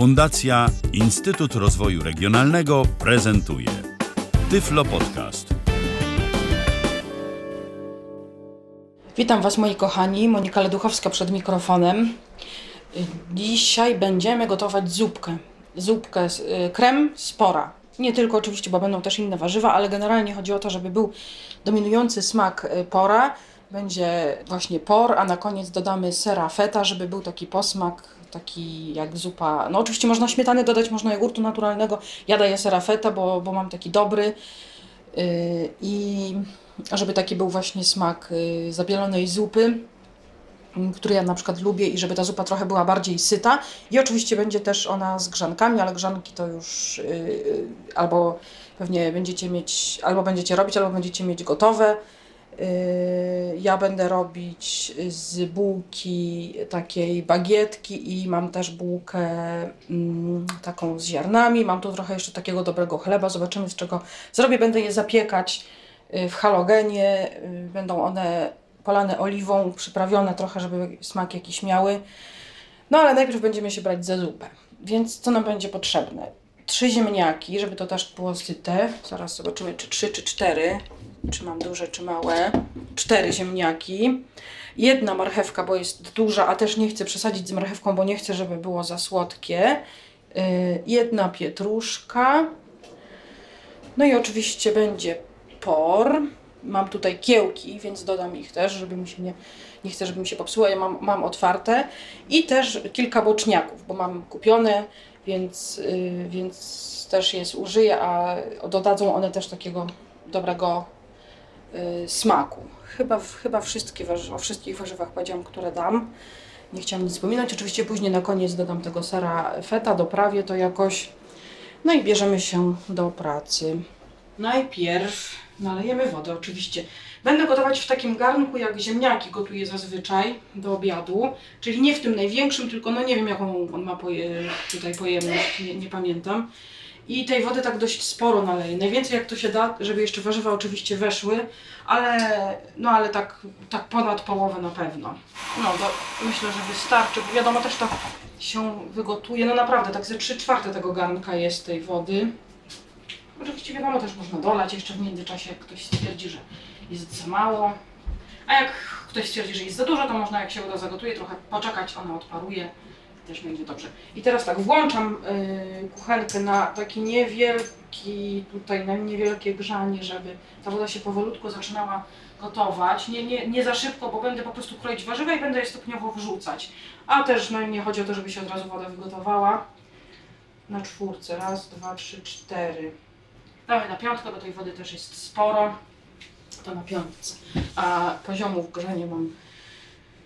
Fundacja Instytut Rozwoju Regionalnego prezentuje Tyflo Podcast. Witam Was moi kochani, Monika Leduchowska przed mikrofonem. Dzisiaj będziemy gotować zupkę. Zupkę, y, krem z pora. Nie tylko oczywiście, bo będą też inne warzywa, ale generalnie chodzi o to, żeby był dominujący smak y, pora. Będzie właśnie por, a na koniec dodamy sera feta, żeby był taki posmak, taki jak zupa. No oczywiście można śmietany dodać, można jogurtu naturalnego. Ja daję sera feta, bo, bo mam taki dobry. Yy, i żeby taki był właśnie smak yy, zabielonej zupy, yy, który ja na przykład lubię i żeby ta zupa trochę była bardziej syta. I oczywiście będzie też ona z grzankami, ale grzanki to już yy, albo pewnie będziecie mieć, albo będziecie robić, albo będziecie mieć gotowe. Yy, Ja będę robić z bułki takiej bagietki i mam też bułkę mm, taką z ziarnami. Mam tu trochę jeszcze takiego dobrego chleba. Zobaczymy z czego zrobię. Będę je zapiekać y, w halogenie. Y, Będą one polane oliwą, przyprawione trochę, żeby smak jakiś miały. No ale najpierw będziemy się brać za zupę. Więc co nam będzie potrzebne? Trzy ziemniaki, żeby to też było syte. Zaraz zobaczymy, czy trzy, czy cztery. Czy mam duże, czy małe. Cztery ziemniaki. Jedna marchewka, bo jest duża, a też nie chcę przesadzić z marchewką, bo nie chcę, żeby było za słodkie. Yy, Jedna pietruszka. No i oczywiście będzie por. Mam tutaj kiełki, więc dodam ich też, żeby mi się nie, nie chcę, żeby mi się popsuło. Ja mam, mam otwarte. I też kilka boczniaków, bo mam kupione, więc, yy, więc też je zużyję, a dodadzą one też takiego dobrego yy, smaku. Chyba, chyba wszystkie warzywa, o wszystkich warzywach powiedziałam, które dam. Nie chciałam nic wspominać. Oczywiście później na koniec dodam tego sera feta, doprawię to jakoś. No i bierzemy się do pracy. Najpierw nalejemy wodę oczywiście. Będę gotować w takim garnku, jak ziemniaki gotuję zazwyczaj do obiadu. Czyli nie w tym największym, tylko no nie wiem jaką on ma poje, tutaj pojemność, nie, nie pamiętam. I tej wody tak dość sporo naleję. Najwięcej jak to się da, żeby jeszcze warzywa oczywiście weszły, ale no ale tak, tak ponad połowę na pewno. No to myślę, że wystarczy. Bo wiadomo też to się wygotuje. No naprawdę, tak ze 3 czwarte tego garnka jest tej wody. Oczywiście wiadomo, też można dolać jeszcze w międzyczasie, jak ktoś stwierdzi, że jest za mało. A jak ktoś stwierdzi, że jest za dużo, to można jak się uda zagotuje, trochę poczekać, ona odparuje. Też będzie dobrze. I teraz tak, włączam y, kuchenkę na taki niewielki, tutaj na niewielkie grzanie, żeby ta woda się powolutku zaczynała gotować. Nie, nie, nie za szybko, bo będę po prostu kroić warzywa i będę je stopniowo wrzucać. A też no, nie chodzi o to, żeby się od razu woda wygotowała. Na czwórce. Raz, dwa, trzy, cztery. Damy na piątkę, bo tej wody też jest sporo. To na piątce. A poziomów grzania mam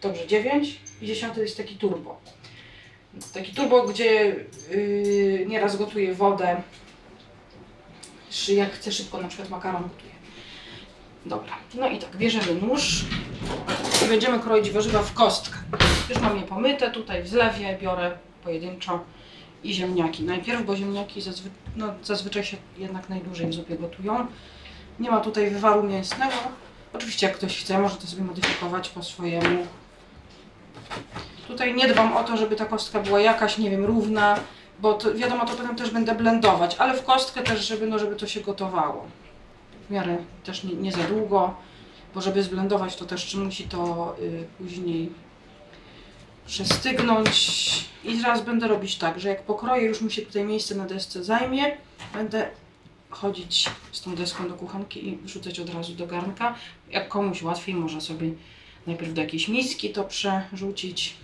dobrze 9 i 10 jest taki turbo. Taki turbo, gdzie yy, nieraz gotuję wodę. Jak chcę szybko, na przykład makaron gotuję. Dobra, no i tak, bierzemy nóż i będziemy kroić warzywa w kostkę. Już mam je pomyte, tutaj w zlewie biorę pojedynczo i ziemniaki. Najpierw, bo ziemniaki zazwy no, zazwyczaj się jednak najdłużej w zupie gotują. Nie ma tutaj wywaru mięsnego. Oczywiście jak ktoś chce, może to sobie modyfikować po swojemu. Tutaj nie dbam o to, żeby ta kostka była jakaś, nie wiem, równa, bo to, wiadomo, to potem też będę blendować, ale w kostkę też, żeby, no, żeby to się gotowało. W miarę też nie, nie za długo, bo żeby zblendować to też musi to y, później przestygnąć. I teraz będę robić tak, że jak pokroję, już mi się tutaj miejsce na desce zajmie, będę chodzić z tą deską do kuchenki i wrzucać od razu do garnka. Jak komuś łatwiej, może sobie najpierw do jakiejś miski to przerzucić.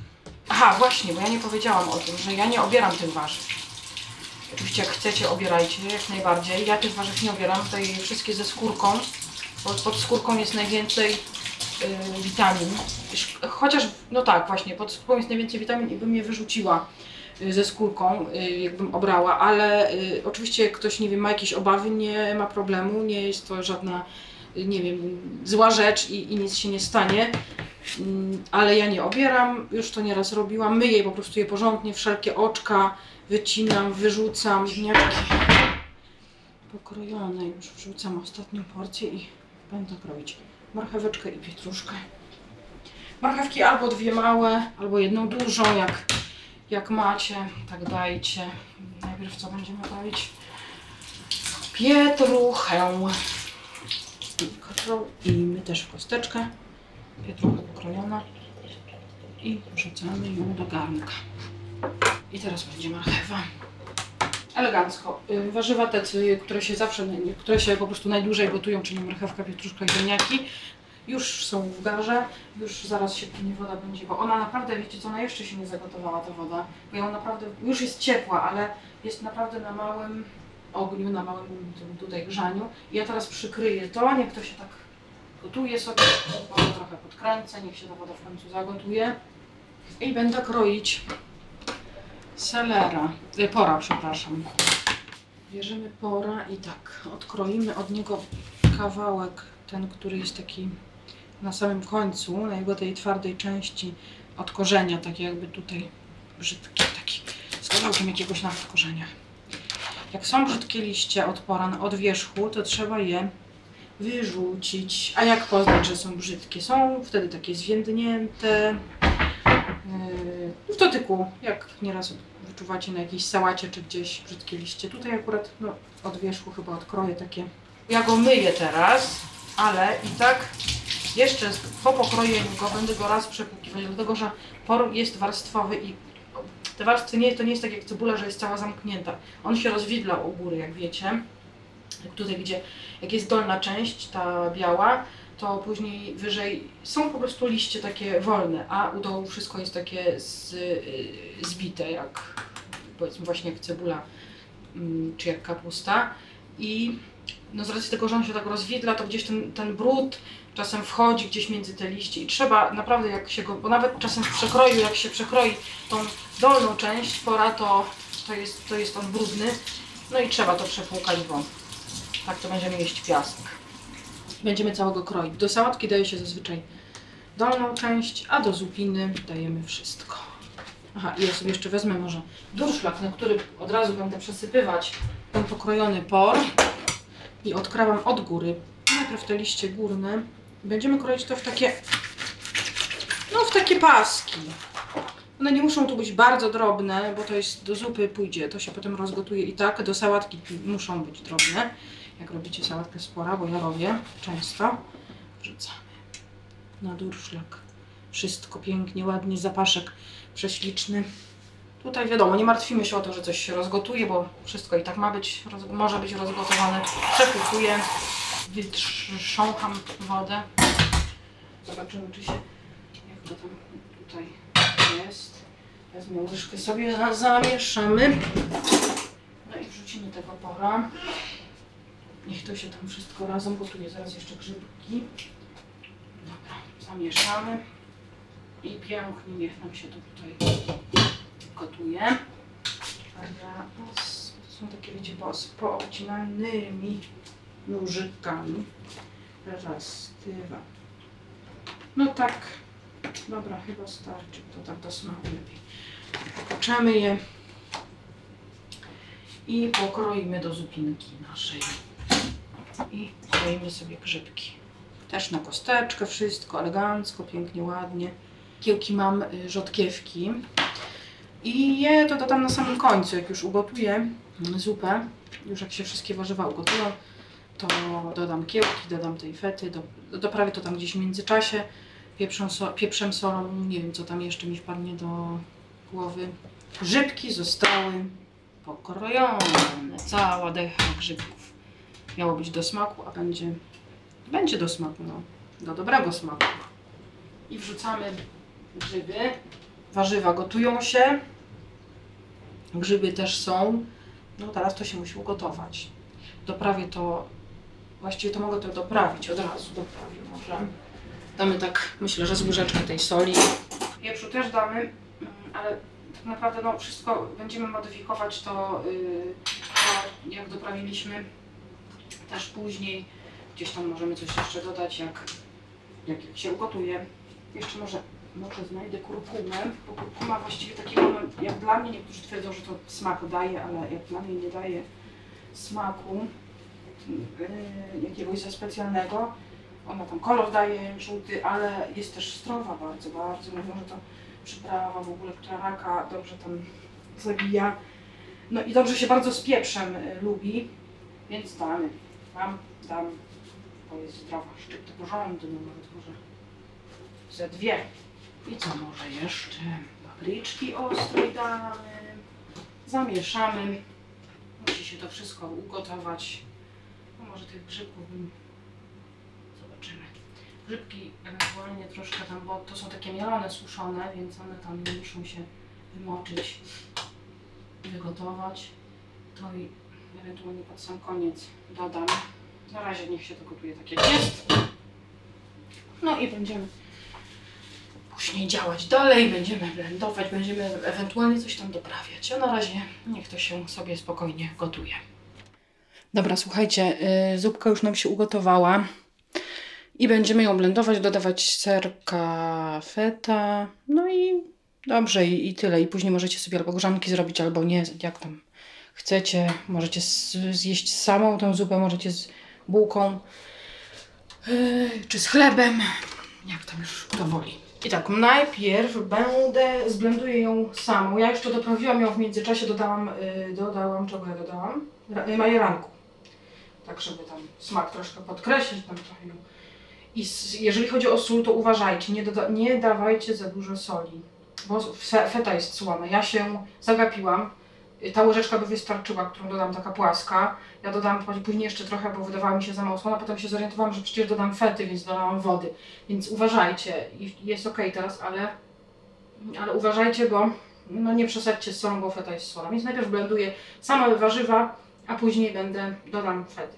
Aha, właśnie, bo ja nie powiedziałam o tym, że ja nie obieram tych warzyw. Oczywiście jak chcecie, obierajcie jak najbardziej. Ja tych warzyw nie obieram, tutaj wszystkie ze skórką, bo pod skórką jest najwięcej witamin. Sz- Chociaż, no tak, właśnie, pod skórką jest najwięcej witamin i bym je wyrzuciła y, ze skórką, y, jakbym obrała, ale y, oczywiście ktoś, nie wiem, ma jakieś obawy, nie ma problemu, nie jest to żadna, y, nie wiem, zła rzecz i, i nic się nie stanie. Mm, Ale ja nie obieram, już to nieraz robiłam, myję po prostu je porządnie, wszelkie oczka wycinam, wyrzucam, pokrojone, już wrzucam ostatnią porcję i będę kroić marcheweczkę i pietruszkę. Marchewki albo dwie małe, albo jedną dużą, jak, Jak macie, tak dajcie. Najpierw co będziemy robić? Pietruchę. I my też w kosteczkę. Pietrucha pokrojona. I wrzucamy ją do garnka. I teraz będzie marchewa. Elegancko. Y, Warzywa te, które się zawsze, które się po prostu najdłużej gotują, czyli marchewka, pietruszka i ziemniaki, już są w garze, już zaraz się płynie woda będzie, bo ona naprawdę, wiecie co, ona jeszcze się nie zagotowała ta woda, bo ją naprawdę, już jest ciepła, ale jest naprawdę na małym ogniu, na małym tutaj grzaniu. I ja teraz przykryję to, niech to się tak gotuje sobie, trochę podkręcę, niech się ta woda w końcu zagotuje. I będę kroić selera, y, pora, przepraszam. Bierzemy pora i tak, odkroimy od niego kawałek, ten, który jest taki na samym końcu, na jego tej twardej części od korzenia, taki jakby tutaj brzydki, taki z kawałkiem jakiegoś nawet korzenia. Jak są brzydkie liście od poran, od wierzchu, to trzeba je wyrzucić. A jak poznać, że są brzydkie? Są wtedy takie zwiędnięte, yy, w dotyku, jak nieraz wyczuwacie na jakiejś sałacie czy gdzieś brzydkie liście. Tutaj akurat no, od wierzchu chyba odkroję takie. Ja go myję teraz, ale i tak jeszcze po pokrojeniu go będę go raz przepłukiwać, dlatego że por jest warstwowy i te warstwy nie, to nie jest tak jak cebula, że jest cała zamknięta. On się rozwidla u góry, jak wiecie. Tutaj, gdzie jak jest dolna część, ta biała, to później wyżej są po prostu liście takie wolne, a u dołu wszystko jest takie z, y, zbite, jak powiedzmy właśnie jak cebula mm, czy jak kapusta. I no z racji tego, że on się tak rozwidla, to gdzieś ten, ten brud czasem wchodzi gdzieś między te liście i trzeba naprawdę jak się go, bo nawet czasem w przekroju, jak się przekroi tą dolną część pora, to, to, jest, to jest on brudny. No i trzeba to przepłukać, bo tak to będziemy jeść piasek. Będziemy całego kroić. Do sałatki daje się zazwyczaj dolną część, a do zupiny dajemy wszystko. Aha, i ja sobie jeszcze wezmę może durszlak, na który od razu będę przesypywać ten pokrojony por i odkrawam od góry. Najpierw te liście górne. Będziemy kroić to w takie, no w takie paski. One nie muszą tu być bardzo drobne, bo to jest do zupy pójdzie, to się potem rozgotuje i tak. Do sałatki muszą być drobne, jak robicie sałatkę spora, bo ja robię często. Wrzucamy na durszlak. Wszystko pięknie, ładnie, zapaszek prześliczny. Tutaj wiadomo, nie martwimy się o to, że coś się rozgotuje, bo wszystko i tak ma być, może być rozgotowane. Przepłukuję, wytrzącham wodę. Zobaczymy, czy się, jak to tam tutaj jest. Wezmę łyżkę sobie, za- zamieszamy. No i wrzucimy tego pora. Niech to się tam wszystko razem gotuje. Zaraz jeszcze grzybki. Dobra, zamieszamy. I pięknie niech nam się to tutaj gotuje. A ja są takie, wiecie, z poobcinanymi nożykami. Raz, dwa. No tak, dobra, chyba starczy, to tak do smaku lepiej. Pokoczemy je i pokroimy do zupinki naszej. I kroimy sobie grzybki. Też na kosteczkę, wszystko elegancko, pięknie, ładnie. Kiełki mam y, rzodkiewki. I je to dodam na samym końcu, jak już ugotuję zupę, już jak się wszystkie warzywa ugotują, to dodam kiełki, dodam tej fety, do, doprawię to tam gdzieś w międzyczasie, pieprzem, so, pieprzem, solą, nie wiem co tam jeszcze mi wpadnie do głowy. Grzybki zostały pokrojone, cała decha grzybków. Miało być do smaku, a będzie, będzie do smaku, no, do dobrego smaku. I wrzucamy grzyby. Warzywa gotują się. Grzyby też są. No teraz to się musi ugotować. Doprawię to, właściwie to mogę to doprawić, od razu doprawię może. Damy tak, myślę, że z łyżeczkę tej soli. Pieprzu też damy, mm, ale tak naprawdę no wszystko będziemy modyfikować to, yy, to jak doprawiliśmy też później. Gdzieś tam możemy coś jeszcze dodać, jak, jak, jak się ugotuje. Jeszcze może może znajdę kurkumę, bo kurkuma właściwie takiego, no, jak dla mnie, niektórzy twierdzą, że to smak daje, ale jak dla mnie nie daje smaku yy, jakiegoś za specjalnego. Ona tam kolor daje żółty, ale jest też zdrowa bardzo, bardzo. Mówią, że to przyprawa w ogóle, która raka dobrze tam zabija. No i dobrze się bardzo z pieprzem y, lubi, więc damy. Mam, dam. Bo jest zdrowa, szczypty porządny, no nawet może ze dwie. I co może jeszcze? Papryczki ostrej damy. Zamieszamy. Musi się to wszystko ugotować. No może tych grzybków bym... Zobaczymy. Grzybki ewentualnie troszkę tam, bo to są takie mielone, suszone, więc one tam nie muszą się wymoczyć wygotować. To i ewentualnie pod sam koniec dodam. Na razie niech się to gotuje tak jak jest. No i będziemy później działać dalej, będziemy blendować, będziemy ewentualnie coś tam doprawiać. A na razie niech to się sobie spokojnie gotuje. Dobra, słuchajcie, y, zupka już nam się ugotowała i będziemy ją blendować, dodawać serka, feta, no i dobrze i, i tyle. I później możecie sobie albo grzanki zrobić, albo nie, jak tam chcecie. Możecie zjeść samą tą zupę, możecie z bułką, yy, czy z chlebem, jak tam już kto woli. I tak, najpierw będę, zblenduję ją samą. Ja jeszcze doprawiłam ją w międzyczasie, dodałam, yy, dodałam, czego ja dodałam? Yy, majeranku. Tak, żeby tam smak troszkę podkreślić, tam trochę ją. I jeżeli chodzi o sól, to uważajcie, nie, nie dawajcie za dużo soli, bo fe- feta jest słona. Ja się zagapiłam, ta łyżeczka by wystarczyła, którą dodam, taka płaska. Ja dodam później jeszcze trochę, bo wydawała mi się za mało słona, potem się zorientowałam, że przecież dodam fety, więc dodałam wody. Więc uważajcie, jest ok teraz, ale, ale uważajcie, bo no nie przesadźcie z solą, bo feta jest słona. Więc najpierw blenduję same warzywa, a później będę, dodam fety.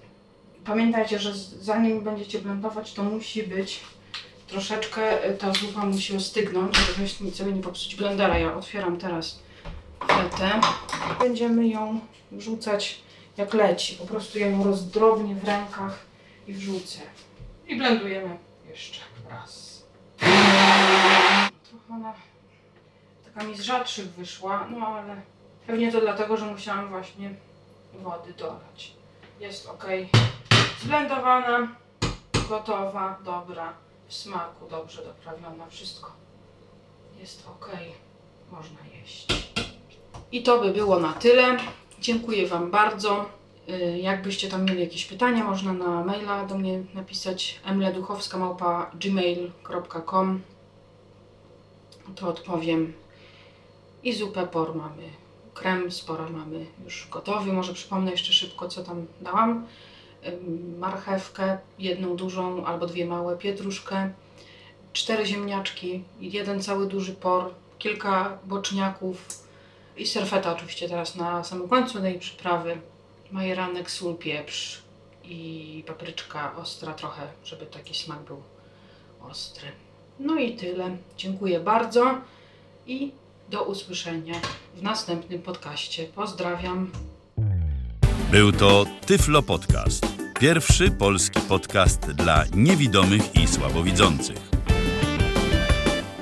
Pamiętajcie, że zanim będziecie blendować, to musi być troszeczkę, ta zupa musi ostygnąć, żeby nic sobie nie popsuć blendera. Ja otwieram teraz Będziemy ją wrzucać jak leci. Po prostu ją rozdrobnię w rękach i wrzucę. I blendujemy jeszcze raz. Trochę ona taka mi z rzadszych wyszła, no ale pewnie to dlatego, że musiałam właśnie wody dolać. Jest ok. Zblendowana, gotowa, dobra, w smaku dobrze doprawiona, wszystko jest ok. Można jeść. I to by było na tyle. Dziękuję Wam bardzo. Y, Jakbyście tam mieli jakieś pytania, można na maila do mnie napisać emleduchowska.gmail.com To odpowiem. I zupę por mamy. Krem spora mamy już gotowy. Może przypomnę jeszcze szybko, co tam dałam. Marchewkę, jedną dużą albo dwie małe, pietruszkę, cztery ziemniaczki, jeden cały duży por, kilka boczniaków, i serfeta oczywiście teraz na samym końcu tej przyprawy. Majeranek, sól, pieprz i papryczka ostra trochę, żeby taki smak był ostry. No i tyle. Dziękuję bardzo i do usłyszenia w następnym podcaście. Pozdrawiam. Był to Tyflo Podcast. Pierwszy polski podcast dla niewidomych i słabowidzących.